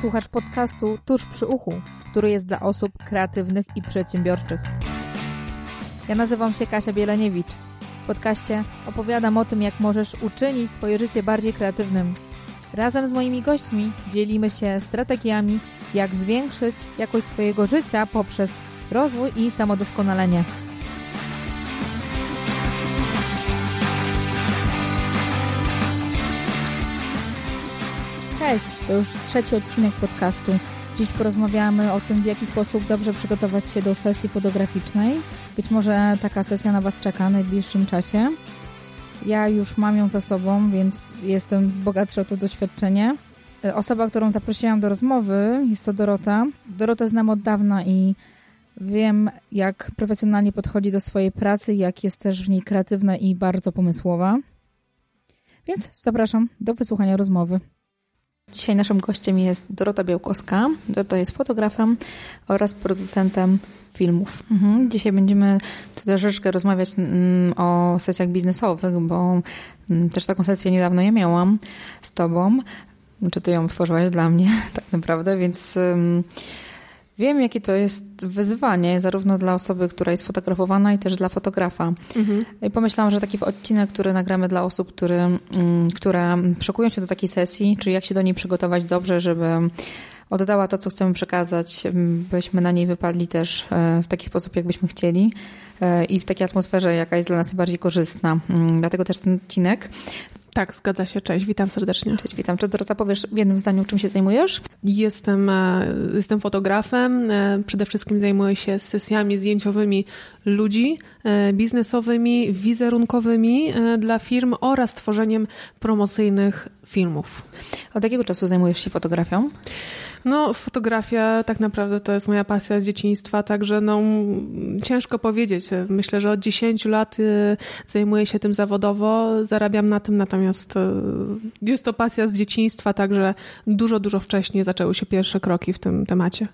Słuchasz podcastu Tuż przy uchu, który jest dla osób kreatywnych i przedsiębiorczych. Ja nazywam się Kasia Bieleniewicz. W podcaście opowiadam o tym, jak możesz uczynić swoje życie bardziej kreatywnym. Razem z moimi gośćmi dzielimy się strategiami, jak zwiększyć jakość swojego życia poprzez rozwój i samodoskonalenie. Cześć, to już trzeci odcinek podcastu. Dziś porozmawiamy o tym, w jaki sposób dobrze przygotować się do sesji fotograficznej. Być może taka sesja na Was czeka w najbliższym czasie. Ja już mam ją za sobą, więc jestem bogatsza o to doświadczenie. Osoba, którą zaprosiłam do rozmowy, jest to Dorota. Dorota znam od dawna i wiem, jak profesjonalnie podchodzi do swojej pracy, jak jest też w niej kreatywna i bardzo pomysłowa. Więc zapraszam do wysłuchania rozmowy. Dzisiaj naszym gościem jest Dorota Białkowska. Dorota jest fotografem oraz producentem filmów. Mhm. Dzisiaj będziemy troszeczkę rozmawiać mm, o sesjach biznesowych, bo mm, też taką sesję niedawno ja miałam z tobą. Czy ty ją tworzyłaś dla mnie tak naprawdę, więc Wiem, jakie to jest wyzwanie, zarówno dla osoby, która jest fotografowana, i też dla fotografa. Mhm. I pomyślałam, że taki odcinek, który nagramy dla osób, który, mm, które szykują się do takiej sesji, czyli jak się do niej przygotować dobrze, żeby oddała to, co chcemy przekazać, byśmy na niej wypadli też e, w taki sposób, jakbyśmy chcieli e, i w takiej atmosferze, jaka jest dla nas najbardziej korzystna. Mm, dlatego też ten odcinek tak, zgadza się. Cześć, witam serdecznie. Cześć, witam. Czy Dorota powiesz w jednym zdaniu, czym się zajmujesz? Jestem, e, jestem fotografem. E, przede wszystkim zajmuję się sesjami zdjęciowymi ludzi, e, biznesowymi, wizerunkowymi dla firm oraz tworzeniem promocyjnych filmów. Od jakiego czasu zajmujesz się fotografią? No, fotografia tak naprawdę to jest moja pasja z dzieciństwa, także no, ciężko powiedzieć. Myślę, że od 10 lat y, zajmuję się tym zawodowo, zarabiam na tym, natomiast y, jest to pasja z dzieciństwa, także dużo, dużo wcześniej zaczęły się pierwsze kroki w tym temacie.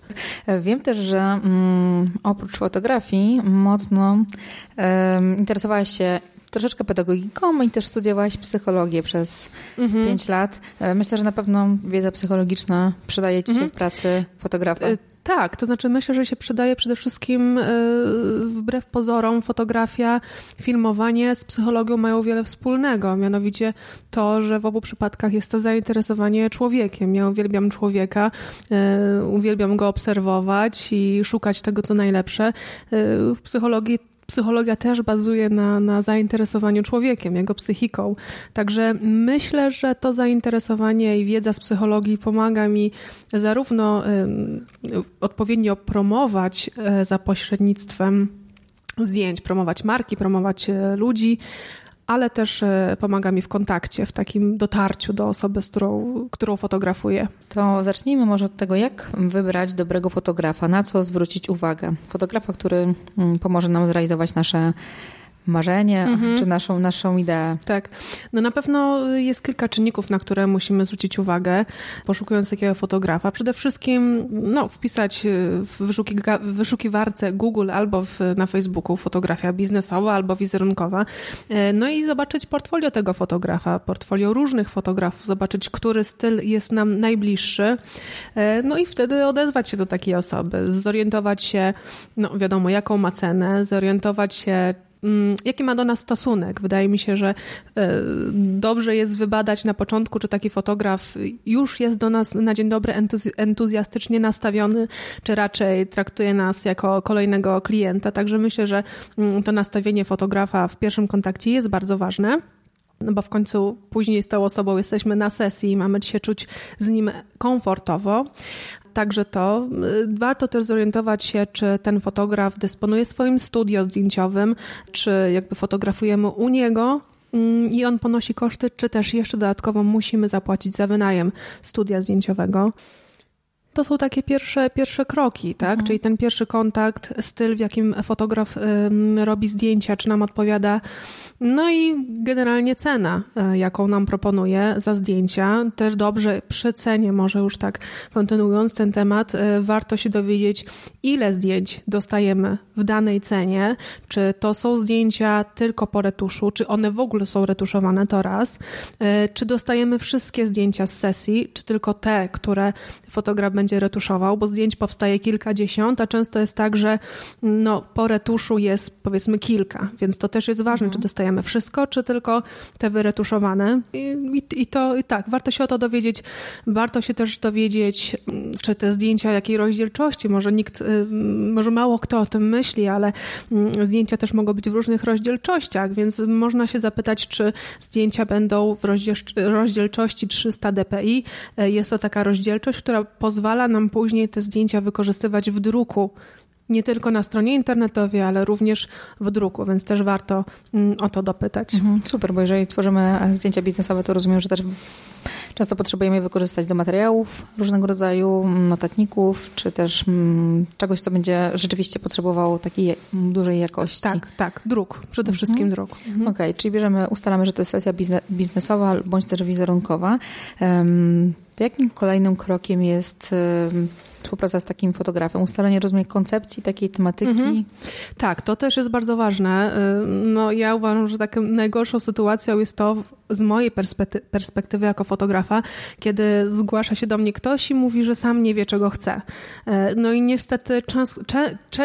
Wiem też, że mm, oprócz fotografii mocno um, interesowałaś się troszeczkę pedagogiką i też studiowałaś psychologię przez mhm. 5 lat. E, myślę, że na pewno wiedza psychologiczna przydaje ci się mhm. w pracy fotografa. E, tak, to znaczy myślę, że się przydaje przede wszystkim e, wbrew pozorom fotografia, filmowanie z psychologią mają wiele wspólnego, mianowicie to, że w obu przypadkach jest to zainteresowanie człowiekiem. Ja uwielbiam człowieka, uwielbiam go obserwować i szukać tego, co najlepsze. W psychologii psychologia też bazuje na, na zainteresowaniu człowiekiem, jego psychiką. Także myślę, że to zainteresowanie i wiedza z psychologii pomaga mi zarówno odpowiednio promować y, za pośrednictwem zdjęć, promować marki, promować y, ludzi, ale też e, pomaga mi w kontakcie, w takim dotarciu do osoby, z którą, którą fotografuję. To zacznijmy może od tego, jak wybrać dobrego fotografa, na co zwrócić uwagę. Fotografa, który mm, pomoże nam zrealizować nasze marzenie, mhm. czy naszą, naszą ideę. Tak. No na pewno jest kilka czynników, na które musimy zwrócić uwagę, poszukując takiego fotografa. Przede wszystkim no, wpisać w wyszukiwarce Google albo w, na Facebooku fotografia biznesowa albo wizerunkowa. E, no i zobaczyć portfolio tego fotografa, portfolio różnych fotografów, zobaczyć, który styl jest nam najbliższy. E, no i wtedy odezwać się do takiej osoby, zorientować się, no wiadomo, jaką ma cenę, zorientować się, jaki ma do nas stosunek. Wydaje mi się, że e, dobrze jest wybadać na początku, czy taki fotograf już jest do nas na dzień dobry entuzjastycznie nastawiony, czy raczej traktuje nas jako kolejnego klienta. Także myślę, że mm, to nastawienie fotografa w pierwszym kontakcie jest bardzo ważne no bo w końcu później z tą osobą jesteśmy na sesji i mamy się czuć z nim komfortowo. Także to. Y, warto też zorientować się, czy ten fotograf dysponuje swoim studio zdjęciowym, czy jakby fotografujemy u niego, mm, i on ponosi koszty, czy też jeszcze dodatkowo musimy zapłacić za wynajem studia zdjęciowego. to są takie pierwsze, pierwsze kroki, tak? Mhm. Czyli ten pierwszy kontakt, styl, w jakim fotograf robi zdjęcia, czy nam odpowiada no i generalnie cena, e, jaką nam proponuje za zdjęcia. Też dobrze przy cenie, może już tak kontynuując ten temat, e, warto się dowiedzieć, ile zdjęć dostajemy w danej cenie. Czy to są zdjęcia tylko po retuszu, czy one w ogóle są retuszowane, to raz. E, czy dostajemy wszystkie zdjęcia z sesji, czy tylko te, które fotograf będzie retuszował, bo zdjęć powstaje kilkadziesiąt, a często jest tak, że no, po retuszu jest powiedzmy kilka, więc to też jest ważne, mhm. czy dostajemy wszystko, czy tylko te wyretuszowane. I, i, I, to i tak, warto się o to dowiedzieć. Warto się też dowiedzieć, mm, czy te zdjęcia jakiej rozdzielczości, może nikt, y, może mało kto o tym myśli, ale mm, zdjęcia też mogą być w różnych rozdzielczościach, więc można się zapytać, czy zdjęcia będą w rozdzielczości 300 dpi. E, jest to taka rozdzielczość, która pozwala nam później te zdjęcia wykorzystywać w druku. Nie tylko na stronie internetowej, ale również w druku, więc też warto mm, o to dopytać. Mhm, super, bo jeżeli tworzymy zdjęcia biznesowe, to rozumiem, że też często potrzebujemy je wykorzystać do materiałów różnego rodzaju, mm, notatników, czy też mm, czegoś, co będzie rzeczywiście potrzebowało takiej dużej jakości. Tak, tak, druk, przede mhm. wszystkim druk. Mhm. Okej, okay, czyli bierzemy, ustalamy, że to jest sesja biznesowa bądź też wizerunkowa. Um, jakim kolejnym krokiem jest współpraca z takim fotografem, ustalenie, rozumiem, koncepcji takiej tematyki. Mhm. Tak, to też jest bardzo ważne. Y, no, ja uważam, że taką najgorszą sytuacją jest to z mojej perspektywy jako fotografa, kiedy zgłasza się do mnie ktoś i mówi, że sam nie wie, czego chce. Y, no i niestety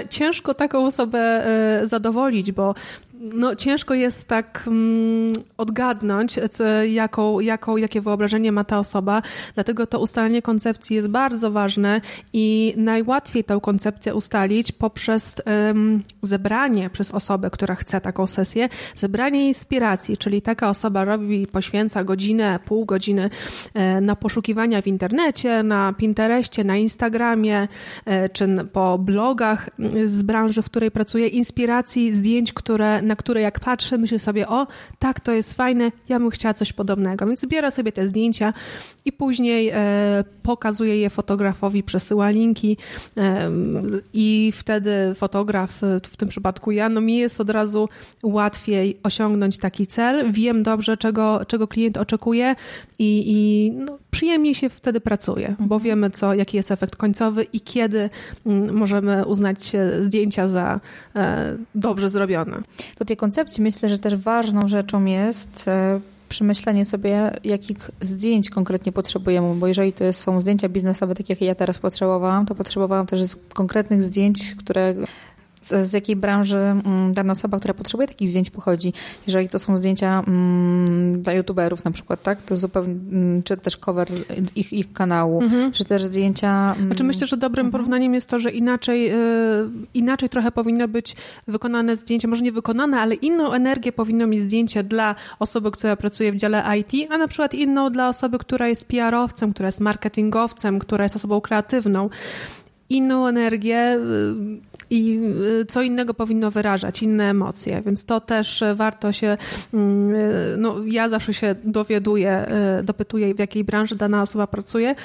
ciężko taką osobę y, zadowolić, bo no, ciężko jest tak um, odgadnąć, jaką, jaką, jakie wyobrażenie ma ta osoba, dlatego to ustalenie koncepcji jest bardzo ważne i najłatwiej tę koncepcję ustalić poprzez zebranie przez osobę, która chce taką sesję, zebranie inspiracji, czyli taka osoba robi, poświęca godzinę, pół godziny e, na poszukiwania w internecie, na Pinterestie, na Instagramie, e, czy po blogach z branży, w której pracuje, inspiracji, zdjęć, które na które jak patrzę, myślę sobie, o, tak, to jest fajne, ja bym chciała coś podobnego. Więc zbiorę sobie te zdjęcia i później e, pokazuję je fotografowi, przesyła linki i wtedy fotograf, e, w tym przypadku ja, no mi jest od razu łatwiej osiągnąć taki cel. Wiem dobrze, czego, czego klient oczekuje i, i no, przyjemniej się wtedy pracuje, bo mhm. wiemy, co, jaki jest efekt końcowy i kiedy mm, możemy uznać zdjęcia za e, dobrze zrobione. Do tej koncepcji myślę, że też ważną rzeczą jest e, przemyślenie sobie, jakich zdjęć konkretnie potrzebujemy, bo jeżeli to są zdjęcia biznesowe, takie jak ja teraz potrzebowałam, to potrzebowałam też konkretnych zdjęć, które z jakiej branży mm, dana osoba, która potrzebuje takich zdjęć pochodzi. Jeżeli to są zdjęcia mm, dla youtuberów na przykład, tak, to zupełnie, mm, czy też cover ich, ich kanału, mhm. czy też zdjęcia... Znaczy myślę, że dobrym mhm. porównaniem jest to, że inaczej, y, inaczej trochę powinno być wykonane zdjęcie, może nie wykonane, ale inną energię powinno mieć zdjęcie dla osoby, która pracuje w dziale IT, a na przykład inną dla osoby, która jest PR-owcem, która jest marketingowcem, która jest osobą kreatywną inną energię y, i y, co innego powinno wyrażać, inne emocje, więc to też warto się, mm, y, no ja zawsze się dowiaduję, dopytuję w jakiej branży dana osoba pracuje,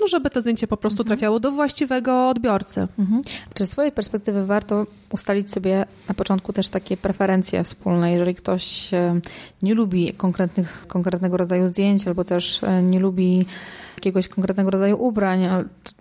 no żeby to zdjęcie po prostu mhm. trafiało do właściwego odbiorcy. Mhm. Czy z swojej perspektywy warto ustalić sobie na początku też takie preferencje wspólne, jeżeli ktoś nie lubi konkretnych, konkretnego rodzaju zdjęć albo też nie lubi jakiegoś konkretnego rodzaju ubrań,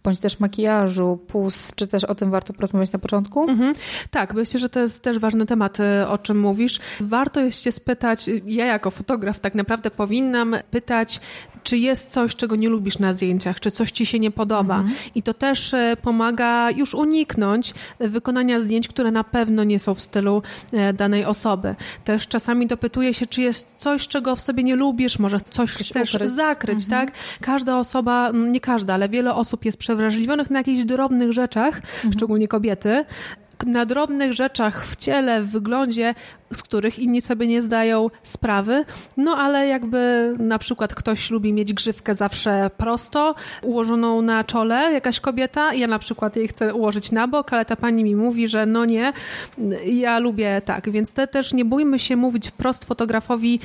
bądź też makijażu, pus, czy też o tym warto porozmawiać na początku? Mhm. Tak, myślę, że to jest też ważny temat, y, o czym mówisz. Warto jest się spytać, ja jako fotograf tak naprawdę powinnam pytać, czy jest coś, czego nie lubisz na zdjęciach, czy coś ci się nie podoba. Mhm. I to też y, pomaga już uniknąć wykonania zdjęć, które na pewno nie są w stylu y, danej osoby. Też czasami dopytuję się, czy jest coś, czego w sobie nie lubisz, może coś chcesz ukryć. zakryć, mhm. tak? Każda osoba, nie każda, ale wiele osób jest przewrażliwionych na jakichś drobnych rzeczach, mhm. szczególnie kobiety, na drobnych rzeczach w ciele, w wyglądzie, z których inni sobie nie zdają sprawy. No ale jakby na przykład ktoś lubi mieć grzywkę zawsze prosto, ułożoną na czole, jakaś kobieta, ja na przykład jej chcę ułożyć na bok, ale ta pani mi mówi, że no nie, ja lubię tak. Więc te też nie bójmy się mówić wprost fotografowi,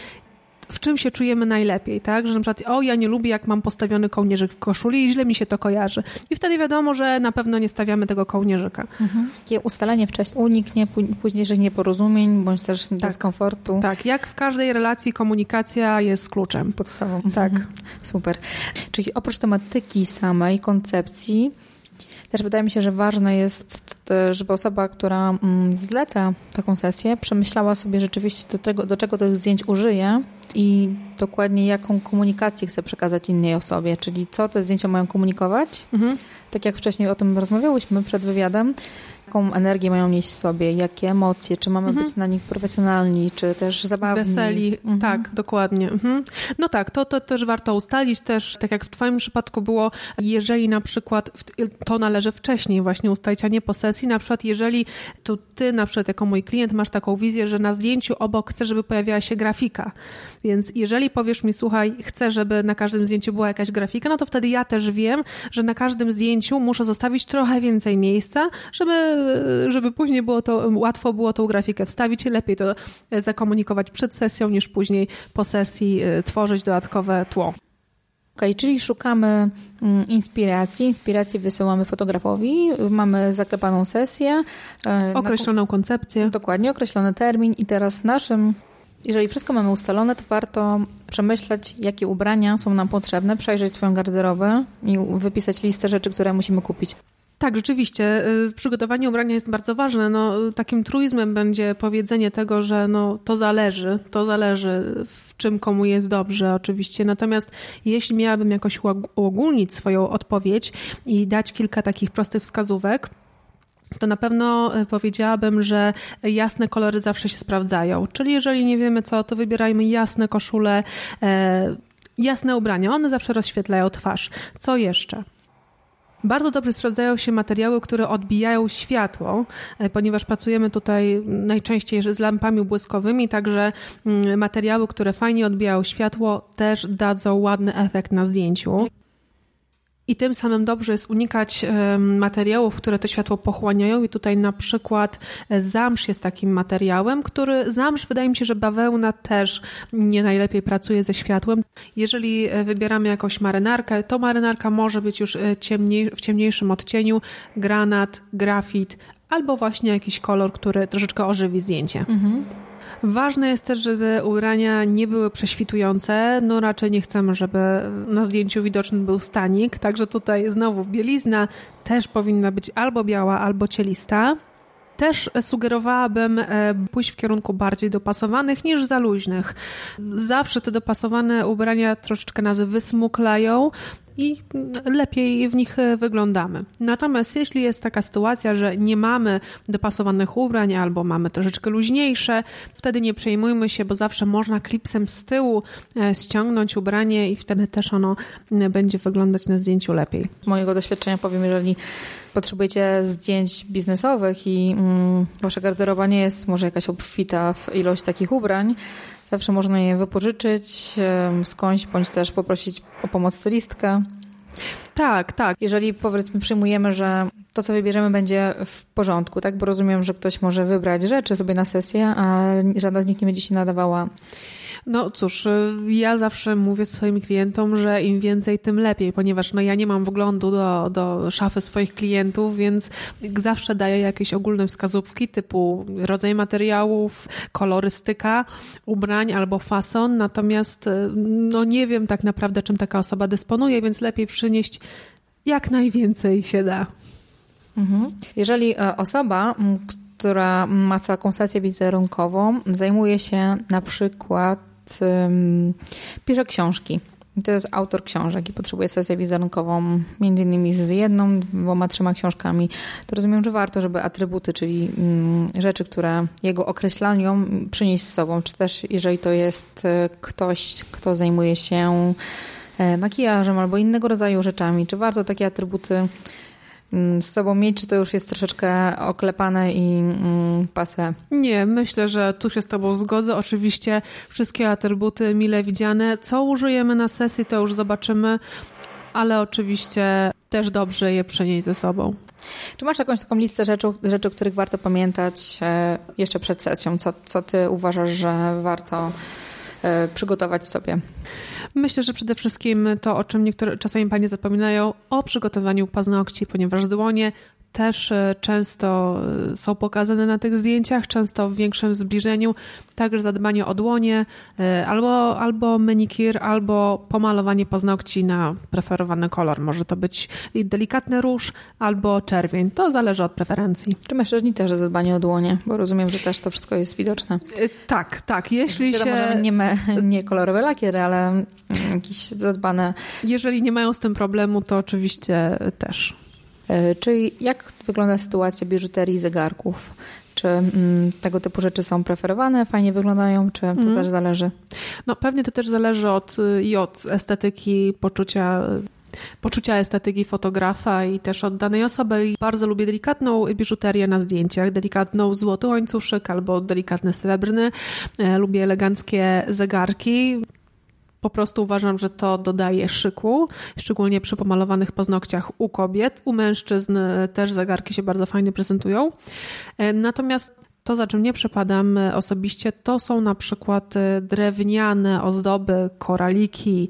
w czym się czujemy najlepiej, tak? Że na przykład, o, ja nie lubię, jak mam postawiony kołnierzyk w koszuli i źle mi się to kojarzy. I wtedy wiadomo, że na pewno nie stawiamy tego kołnierzyka. Mhm. Takie ustalenie wcześniej, uniknie późniejszych nieporozumień bądź też tak, dyskomfortu. Tak, jak w każdej relacji komunikacja jest kluczem. Podstawą. Tak. Mhm. Super. Czyli oprócz tematyki samej, koncepcji, też wydaje mi się, że ważne jest, żeby osoba, która mm, zleca taką sesję, przemyślała sobie rzeczywiście do, tego, do czego tych zdjęć użyje i dokładnie jaką komunikację chce przekazać innej osobie, czyli co te zdjęcia mają komunikować. Mhm. Tak jak wcześniej o tym rozmawiałyśmy przed wywiadem, jaką energię mają nieść w sobie, jakie emocje, czy mamy mhm. być na nich profesjonalni, czy też zabawni. Weseli, mhm. tak, dokładnie. Mhm. No tak, to, to też warto ustalić też, tak jak w twoim przypadku było, jeżeli na przykład, to należy wcześniej właśnie ustalić, a nie po sesji, na przykład jeżeli tu ty na przykład jako mój klient masz taką wizję, że na zdjęciu obok chcesz, żeby pojawiała się grafika, więc jeżeli powiesz mi, słuchaj, chcę, żeby na każdym zdjęciu była jakaś grafika, no to wtedy ja też wiem, że na każdym zdjęciu muszę zostawić trochę więcej miejsca, żeby żeby później było to, łatwo było tą grafikę wstawić. Lepiej to zakomunikować przed sesją niż później po sesji y, tworzyć dodatkowe tło. Okay, czyli szukamy mm, inspiracji. Inspirację wysyłamy fotografowi, mamy zaklepaną sesję. E, Określoną koncepcję. Dokładnie, określony termin i teraz naszym jeżeli wszystko mamy ustalone, to warto przemyśleć, jakie ubrania są nam potrzebne, przejrzeć swoją garderobę i wypisać listę rzeczy, które musimy kupić. Tak, rzeczywiście. Y, przygotowanie ubrania jest bardzo ważne. No, takim truizmem będzie powiedzenie tego, że no, to zależy, to zależy w czym komu jest dobrze oczywiście. Natomiast jeśli miałabym jakoś uogólnić swoją odpowiedź i dać kilka takich prostych wskazówek, to na pewno y, powiedziałabym, że jasne kolory zawsze się sprawdzają. Czyli jeżeli nie wiemy co, to wybierajmy jasne koszule, e, jasne ubrania. One zawsze rozświetlają twarz. Co jeszcze? Bardzo dobrze sprawdzają się materiały, które odbijają światło, e, ponieważ pracujemy tutaj najczęściej z lampami błyskowymi, także mm, materiały, które fajnie odbijają światło, też dadzą ładny efekt na zdjęciu. I tym samym dobrze jest unikać materiałów, które to światło pochłaniają. I tutaj na przykład e, zamsz jest takim materiałem, który zamsz wydaje mi się, że bawełna też nie najlepiej pracuje ze światłem. Jeżeli e, wybieramy jakąś marynarkę, to marynarka może być już e, ciemniej, w ciemniejszym odcieniu, granat, grafit albo właśnie jakiś kolor, który troszeczkę ożywi zdjęcie. Mhm. Ważne jest też, żeby ubrania nie były prześwitujące. No raczej nie chcemy, żeby na zdjęciu widoczny był stanik. Także tutaj znowu bielizna też powinna być albo biała, albo cielista. Też sugerowałabym e, pójść w kierunku bardziej dopasowanych niż za luźnych. Zawsze te dopasowane ubrania troszeczkę nas wysmuklają, i lepiej w nich e, wyglądamy. Natomiast jeśli jest taka sytuacja, że nie mamy dopasowanych ubrań albo mamy troszeczkę luźniejsze, wtedy nie przejmujmy się, bo zawsze można klipsem z tyłu e, ściągnąć ubranie i wtedy też ono będzie wyglądać na zdjęciu lepiej. Z mojego doświadczenia powiem, jeżeli potrzebujecie zdjęć biznesowych i mm, wasza garderoba nie jest może jakaś obfita w ilość takich ubrań, Zawsze można je wypożyczyć skądś, bądź też poprosić o pomoc stylistkę. Tak, tak. Jeżeli powiedzmy przyjmujemy, że to, co wybierzemy, będzie w porządku, tak? Bo rozumiem, że ktoś może wybrać rzeczy sobie na sesję, a żadna z nich nie będzie się nadawała no cóż, y, ja zawsze mówię swoim klientom, że im więcej, tym lepiej, ponieważ no ja nie mam wglądu do, do szafy swoich klientów, więc zawsze daję jakieś ogólne wskazówki typu rodzaj materiałów, kolorystyka ubrań albo fason, natomiast y, no nie wiem tak naprawdę, czym taka osoba dysponuje, więc lepiej przynieść jak najwięcej się da. Mhm. Jeżeli e, osoba, która ma taką sesję wizerunkową, zajmuje się na przykład pisze książki. To jest autor książek i potrzebuje sesję wizerunkową między innymi z jedną, dwoma, trzema książkami. To rozumiem, że warto, żeby atrybuty, czyli rzeczy, które jego określają, przynieść z sobą. Czy też jeżeli to jest e, ktoś, kto zajmuje się e, makijażem albo innego rodzaju rzeczami, czy warto takie atrybuty z sobą mieć, czy to już jest troszeczkę oklepane i mm, pase? Nie, myślę, że tu się z Tobą zgodzę. Oczywiście wszystkie atrybuty mile widziane. Co użyjemy na sesji, to już zobaczymy, ale oczywiście też dobrze je przenieść ze sobą. Czy masz jakąś taką listę rzeczy, rzeczy których warto pamiętać e, jeszcze przed sesją? Co, co Ty uważasz, że warto przygotować sobie? Myślę, że przede wszystkim to, o czym niektóre czasami panie zapominają, o przygotowaniu paznokci, ponieważ dłonie też e, często e, są pokazane na tych zdjęciach, często w większym zbliżeniu. Także zadbanie o dłonie, e, albo, albo manikir, albo pomalowanie paznokci na preferowany kolor. Może to być delikatny róż albo czerwień. To zależy od preferencji. Czy mężczyźni też zadbanie o dłonie? Bo rozumiem, że też to wszystko jest widoczne. Tak, tak. Jeśli Wiadomo, się... nie, me, nie kolorowe lakiery, ale mm, jakieś zadbane... Jeżeli nie mają z tym problemu, to oczywiście też. E, czyli jak wygląda sytuacja biżuterii zegarków? Czy mm, tego typu rzeczy są preferowane, fajnie wyglądają, czy to mm. też zależy? No pewnie to też zależy od, i od estetyki, poczucia poczucia estetyki fotografa i też od danej osoby. Bardzo lubię delikatną biżuterię na zdjęciach, delikatną złoty łańcuszek albo delikatny srebrny. E, lubię eleganckie zegarki po prostu uważam, że to dodaje szyku, szczególnie przy pomalowanych paznokciach u kobiet. U mężczyzn e, też zegarki się bardzo fajnie prezentują. E, natomiast to, za czym nie przepadam e, osobiście, to są na przykład drewniane ozdoby, koraliki.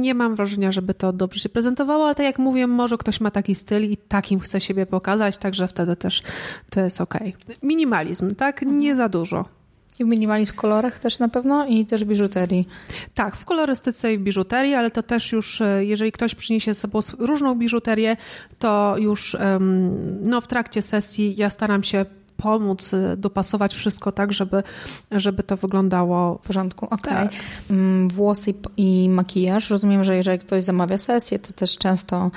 Nie mam wrażenia, żeby to dobrze się prezentowało, ale tak jak mówię, może ktoś ma taki styl i takim chce siebie pokazać, także wtedy też to jest ok. Minimalizm, tak? Nie za dużo. I w minimalizm w kolorach też na pewno i też biżuterii. Tak, w kolorystyce i w biżuterii, ale to też już, e, jeżeli ktoś przyniesie z sobą różną biżuterię, to już no, w trakcie sesji ja staram się pomóc e, dopasować wszystko tak, żeby, żeby to wyglądało w porządku. Okej. Okay. Tak. Mm, włosy i makijaż. Rozumiem, że jeżeli ktoś zamawia sesję, to też często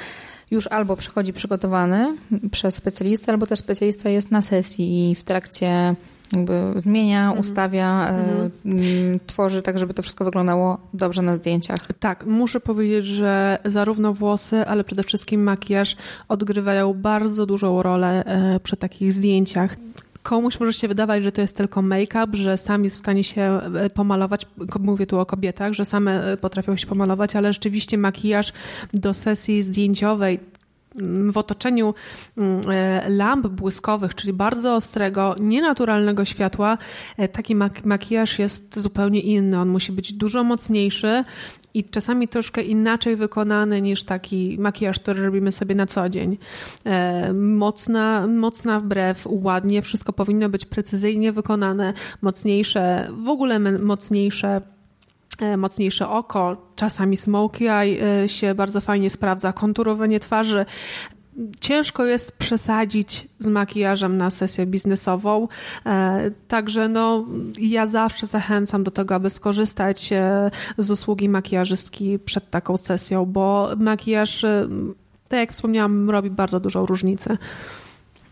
już albo przychodzi przygotowany przez specjalistę, albo też specjalista jest na sesji i w trakcie jakby zmienia, mhm. ustawia, e, mhm. tworzy tak, żeby to wszystko wyglądało dobrze na zdjęciach. Tak, muszę powiedzieć, że zarówno włosy, ale przede wszystkim makijaż odgrywają bardzo dużą rolę e, przy takich zdjęciach. Komuś może się wydawać, że to jest tylko make-up, że sam jest w stanie się e, pomalować. Mówię tu o kobietach, że same potrafią się pomalować, ale rzeczywiście makijaż do sesji zdjęciowej w otoczeniu mm, e, lamp błyskowych, czyli bardzo ostrego, nienaturalnego światła, e, taki makijaż jest zupełnie inny. On musi być dużo mocniejszy i czasami troszkę inaczej wykonany niż taki makijaż, który robimy sobie na co dzień. E, mocna, mocna wbrew, ładnie, wszystko powinno być precyzyjnie wykonane, mocniejsze, w ogóle mocniejsze mocniejsze oko, czasami smoky eye e, się bardzo fajnie sprawdza, konturowanie twarzy. Ciężko jest przesadzić z makijażem na sesję biznesową, e, także no, ja zawsze zachęcam do tego, aby skorzystać z usługi makijażystki przed taką sesją, bo makijaż, tak jak wspomniałam, robi bardzo dużą różnicę.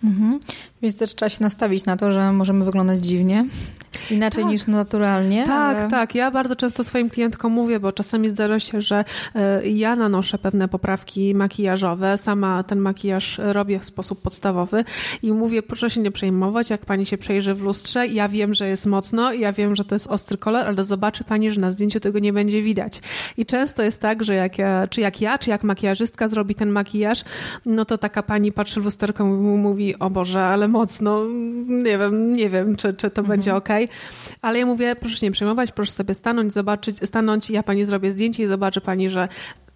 Mhm. Więc też trzeba się nastawić na to, że możemy wyglądać dziwnie, inaczej tak. niż naturalnie. Tak, ale... tak. Ja bardzo często swoim klientkom mówię, bo czasami zdarza się, że e, ja nanoszę pewne poprawki makijażowe, sama ten makijaż robię w sposób podstawowy i mówię, proszę się nie przejmować, jak pani się przejrzy w lustrze, ja wiem, że jest mocno, ja wiem, że to jest ostry kolor, ale zobaczy pani, że na zdjęciu tego nie będzie widać. I często jest tak, że jak ja, czy jak ja, czy jak makijażystka zrobi ten makijaż, no to taka pani patrzy w lusterko i mówi, o Boże, ale mocno, nie wiem, nie wiem, czy, czy to mhm. będzie ok. Ale ja mówię, proszę się nie przejmować, proszę sobie stanąć, zobaczyć, stanąć, ja pani zrobię zdjęcie i zobaczy pani, że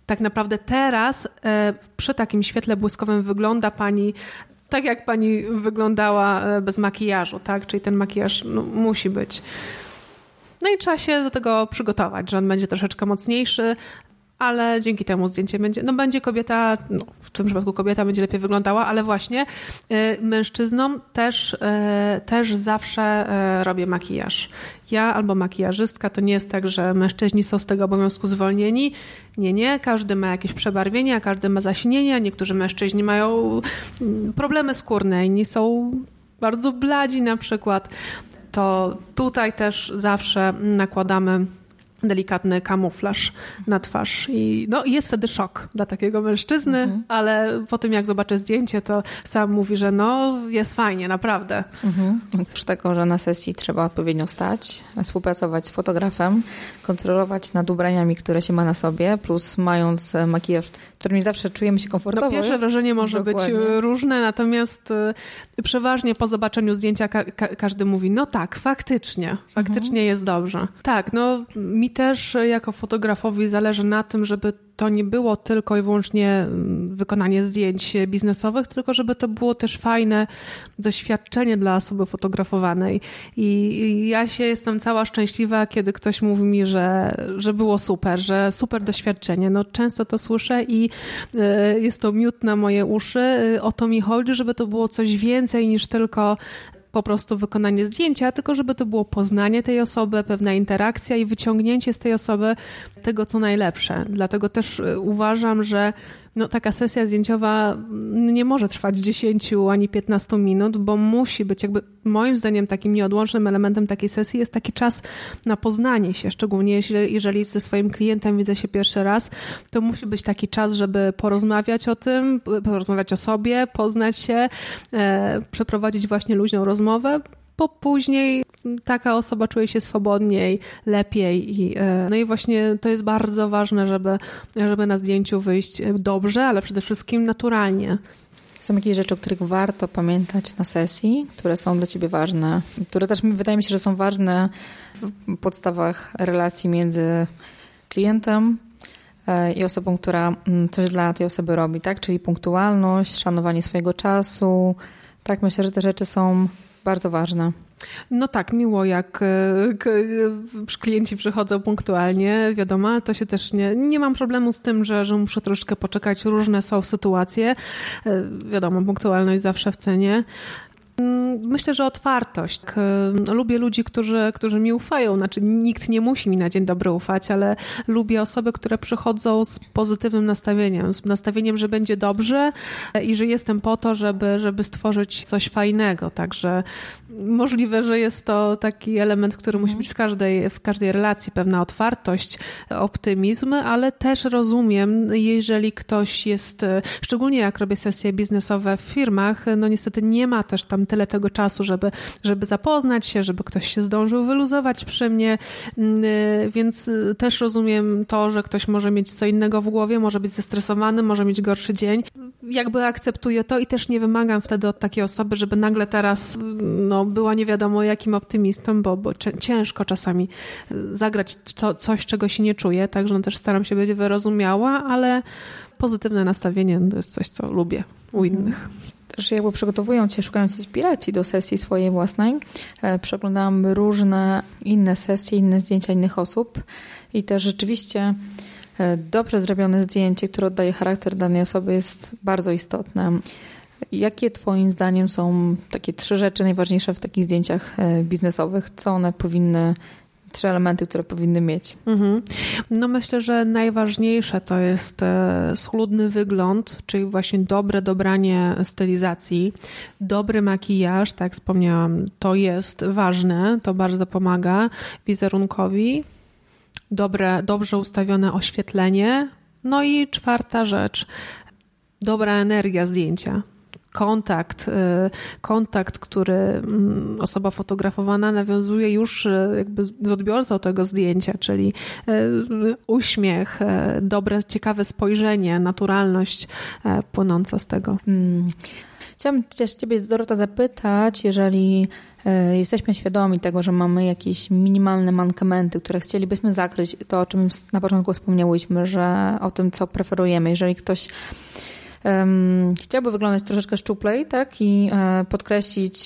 tak naprawdę teraz e, przy takim świetle błyskowym wygląda pani tak, jak pani wyglądała e, bez makijażu, tak? Czyli ten makijaż no, musi być. No i trzeba się do tego przygotować, że on będzie troszeczkę mocniejszy, ale dzięki temu zdjęcie będzie, no będzie kobieta, no w tym przypadku kobieta będzie lepiej wyglądała, ale właśnie y, mężczyznom też, y, też zawsze y, robię makijaż. Ja albo makijażystka, to nie jest tak, że mężczyźni są z tego obowiązku zwolnieni. Nie, nie, każdy ma jakieś przebarwienia, każdy ma zasinienia, niektórzy mężczyźni mają mm, problemy skórne, inni są bardzo bladzi na przykład. To tutaj też zawsze nakładamy delikatny kamuflaż na twarz. I no, jest wtedy szok dla takiego mężczyzny, mhm. ale po tym jak zobaczę zdjęcie, to sam mówi, że no, jest fajnie, naprawdę. Mhm. Oprócz tego, że na sesji trzeba odpowiednio stać, współpracować z fotografem, kontrolować nad ubraniami, które się ma na sobie, plus mając makijaż, którym zawsze czujemy się komfortowo. No, pierwsze wrażenie może Dokładnie. być różne, natomiast y, przeważnie po zobaczeniu zdjęcia ka ka każdy mówi, no tak, faktycznie, faktycznie mhm. jest dobrze. Tak, no mi też jako fotografowi zależy na tym, żeby to nie było tylko i wyłącznie mm, wykonanie zdjęć biznesowych, tylko żeby to było też fajne doświadczenie dla osoby fotografowanej. I ja się jestem cała szczęśliwa, kiedy ktoś mówi mi, że, że było super, że super doświadczenie. No często to słyszę i y, jest to miód na moje uszy. Y, o to mi chodzi, żeby to było coś więcej niż tylko po prostu wykonanie zdjęcia, tylko żeby to było poznanie tej osoby, pewna interakcja i wyciągnięcie z tej osoby tego, co najlepsze. Dlatego też y, uważam, że no, taka sesja zdjęciowa nie może trwać 10 ani 15 minut, bo musi być jakby moim zdaniem takim nieodłącznym elementem takiej sesji jest taki czas na poznanie się, szczególnie jeżeli, jeżeli ze swoim klientem widzę się pierwszy raz, to musi być taki czas, żeby porozmawiać o tym, porozmawiać o sobie, poznać się, e, przeprowadzić właśnie luźną rozmowę, bo później taka osoba czuje się swobodniej, lepiej. I, e, no i właśnie to jest bardzo ważne, żeby, żeby na zdjęciu wyjść dobrze, ale przede wszystkim naturalnie. Są jakieś rzeczy, o których warto pamiętać na sesji, które są dla ciebie ważne, które też wydaje mi się, że są ważne w podstawach relacji między klientem e, i osobą, która mm, coś dla tej osoby robi, tak? Czyli punktualność, szanowanie swojego czasu. Tak, myślę, że te rzeczy są bardzo ważne. No tak, miło jak e, klienci przychodzą punktualnie, wiadomo, ale to się też nie, nie mam problemu z tym, że, że muszę troszkę poczekać. Różne są sytuacje. E, wiadomo, punktualność zawsze w cenie. Mm, myślę, że otwartość. Lubię ludzi, którzy, którzy mi ufają. Znaczy, nikt nie musi mi na dzień dobry ufać, ale lubię osoby, które przychodzą z pozytywnym nastawieniem, z nastawieniem, że będzie dobrze i że jestem po to, żeby, żeby stworzyć coś fajnego. Także możliwe, że jest to taki element, który musi mhm. być w każdej, w każdej relacji, pewna otwartość, optymizm, ale też rozumiem, jeżeli ktoś jest, szczególnie jak robię sesje biznesowe w firmach, no niestety nie ma też tam tyle tego czasu, żeby, żeby zapoznać się, żeby ktoś się zdążył wyluzować przy mnie, mm, więc też rozumiem to, że ktoś może mieć co innego w głowie, może być zestresowany, może mieć gorszy dzień. Jakby akceptuję to i też nie wymagam wtedy od takiej osoby, żeby nagle teraz no, była nie wiadomo jakim optymistą, bo, bo ciężko czasami zagrać to, coś, czego się nie czuje, także no też staram się być wyrozumiała, ale pozytywne nastawienie to jest coś, co lubię u mhm. innych też jakby przygotowując się, szukając inspiracji do sesji swojej własnej, e, przeglądałam różne inne sesje, inne zdjęcia innych osób i też rzeczywiście e, dobrze zrobione zdjęcie, które oddaje charakter danej osoby jest bardzo istotne. Jakie Twoim zdaniem są takie trzy rzeczy najważniejsze w takich zdjęciach e, biznesowych? Co one powinny trzy elementy, które powinny mieć. Mhm. No myślę, że najważniejsze to jest e, schludny wygląd, czyli właśnie dobre dobranie stylizacji, dobry makijaż, tak wspomniałam, to jest ważne, to bardzo pomaga wizerunkowi, dobre, dobrze ustawione oświetlenie, no i czwarta rzecz, dobra energia zdjęcia kontakt, y, kontakt, który mm, osoba fotografowana nawiązuje już y, jakby z odbiorcą tego zdjęcia, czyli y, uśmiech, dobre, ciekawe spojrzenie, naturalność płynąca z tego. Hmm. Chciałam też Ciebie, Dorota, zapytać, jeżeli jesteśmy świadomi tego, że mamy jakieś minimalne mankamenty, które chcielibyśmy zakryć, to o czym na początku wspomniałyśmy, że o tym, co preferujemy. Jeżeli ktoś um, chciałby wyglądać troszeczkę szczuplej, tak? I e, podkreślić,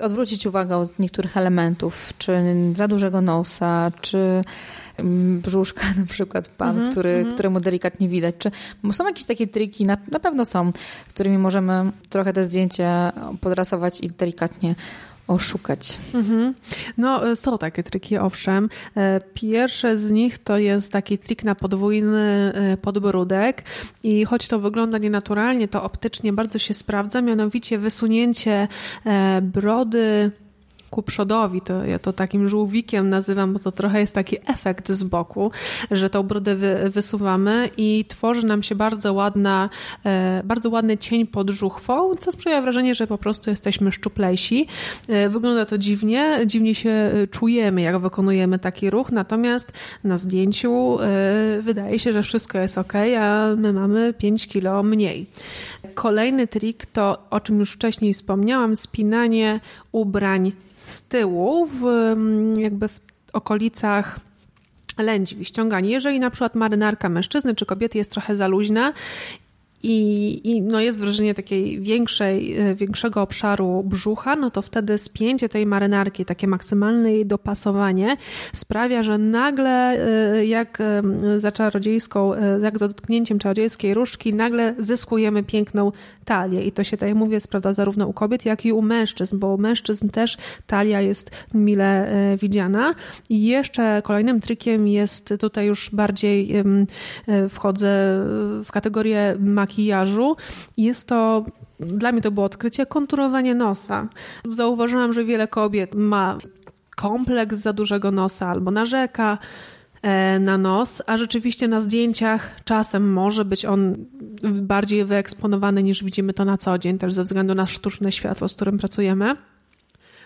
odwrócić uwagę od niektórych elementów, czy za dużego nosa, czy brzuszka na przykład pan, mm -hmm, który, mm -hmm. któremu delikatnie widać. Czy są jakieś takie triki? Na, na pewno są, którymi możemy trochę te zdjęcie podrasować i delikatnie oszukać. Mhm. No, e, są takie triki, owszem. E, pierwsze z nich to jest taki trik na podwójny e, podbródek i choć to wygląda nienaturalnie, to optycznie bardzo się sprawdza, mianowicie wysunięcie brody ku przodowi, to ja to takim żółwikiem nazywam, bo to trochę jest taki efekt z boku, że tą brodę wy, wysuwamy i tworzy nam się bardzo ładna, e, bardzo ładny cień pod żuchwą, co sprawia wrażenie, że po prostu jesteśmy szczuplejsi. E, wygląda to dziwnie, dziwnie się czujemy, jak wykonujemy taki ruch, natomiast na zdjęciu wydaje się, że wszystko jest ok, a my mamy 5 kilo mniej. Kolejny trik to, o czym już wcześniej wspomniałam, spinanie ubrań z tyłu, w, mm, jakby w okolicach lędźwi, ściąganie. Jeżeli na przykład marynarka mężczyzny czy kobiety jest trochę za luźna i, i no jest wrażenie takiej większej, e, większego obszaru brzucha, no to wtedy spięcie tej marynarki, takie maksymalne jej dopasowanie sprawia, że nagle e, jak e, za czarodziejską, jak za dotknięciem czarodziejskiej różdżki, nagle zyskujemy piękną talię i to się, tak jak mówię, sprawdza zarówno u kobiet, jak i u mężczyzn, bo u mężczyzn też talia jest mile widziana. I jeszcze kolejnym trikiem jest tutaj już bardziej wchodzę w kategorię makijażu. Jest to dla mnie to było odkrycie konturowanie nosa. Zauważyłam, że wiele kobiet ma kompleks za dużego nosa albo narzeka e, na nos, a rzeczywiście na zdjęciach czasem może być on bardziej wyeksponowany niż widzimy to na co dzień, też ze względu na sztuczne światło, z którym pracujemy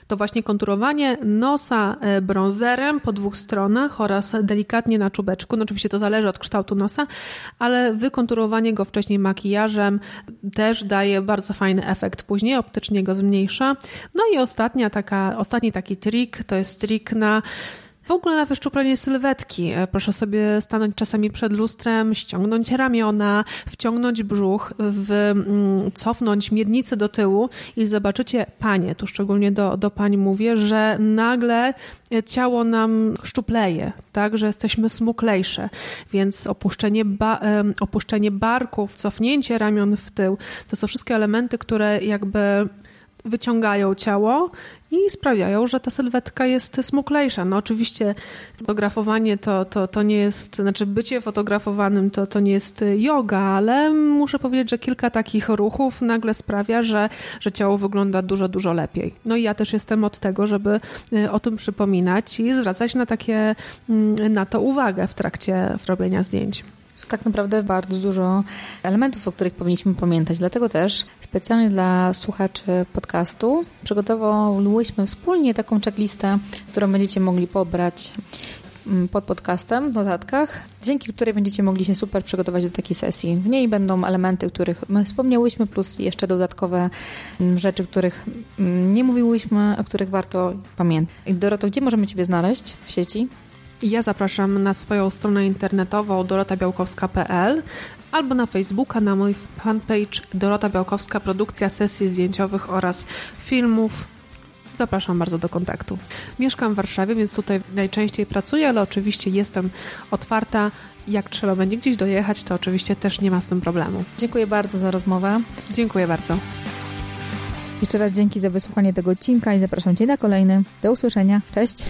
to właśnie konturowanie nosa e, bronzerem po dwóch stronach oraz delikatnie na czubeczku. No oczywiście to zależy od kształtu nosa, ale wykonturowanie go wcześniej makijażem też daje bardzo fajny efekt. Później optycznie go zmniejsza. No i ostatnia taka, ostatni taki trik to jest trik na w ogóle na wyszczuplenie sylwetki. E, proszę sobie stanąć czasami przed lustrem, ściągnąć ramiona, wciągnąć brzuch, w, mm, cofnąć miednicę do tyłu i zobaczycie, panie, tu szczególnie do, do pań mówię, że nagle ciało nam szczupleje, tak, że jesteśmy smuklejsze, więc opuszczenie, ba, opuszczenie barków, cofnięcie ramion w tył, to są wszystkie elementy, które jakby wyciągają ciało i sprawiają, że ta sylwetka jest smuklejsza. No oczywiście fotografowanie to, to, to nie jest, znaczy bycie fotografowanym to, to nie jest yoga, ale muszę powiedzieć, że kilka takich ruchów nagle sprawia, że, że ciało wygląda dużo, dużo lepiej. No i ja też jestem od tego, żeby y, o tym przypominać i zwracać na takie, mm, na to uwagę w trakcie robienia zdjęć tak naprawdę bardzo dużo elementów, o których powinniśmy pamiętać. Dlatego też specjalnie dla słuchaczy podcastu przygotowałyśmy wspólnie taką checklistę, którą będziecie mogli pobrać mm, pod podcastem w notatkach, dzięki której będziecie mogli się super przygotować do takiej sesji. W niej będą elementy, których my wspomniałyśmy, plus jeszcze dodatkowe mm, rzeczy, których mm, nie mówiłyśmy, o których warto pamiętać. Doroto, gdzie możemy Ciebie znaleźć w sieci? Ja zapraszam na swoją stronę internetową dorotabiałkowska.pl albo na Facebooka, na mój fanpage Dorota Białkowska Produkcja sesji zdjęciowych oraz filmów. Zapraszam bardzo do kontaktu. Mieszkam w Warszawie, więc tutaj najczęściej pracuję, ale oczywiście jestem otwarta. Jak trzeba będzie gdzieś dojechać, to oczywiście też nie ma z tym problemu. Dziękuję bardzo za rozmowę. Dziękuję bardzo. Jeszcze raz dzięki za wysłuchanie tego odcinka i zapraszam Cię na kolejny. Do usłyszenia. Cześć.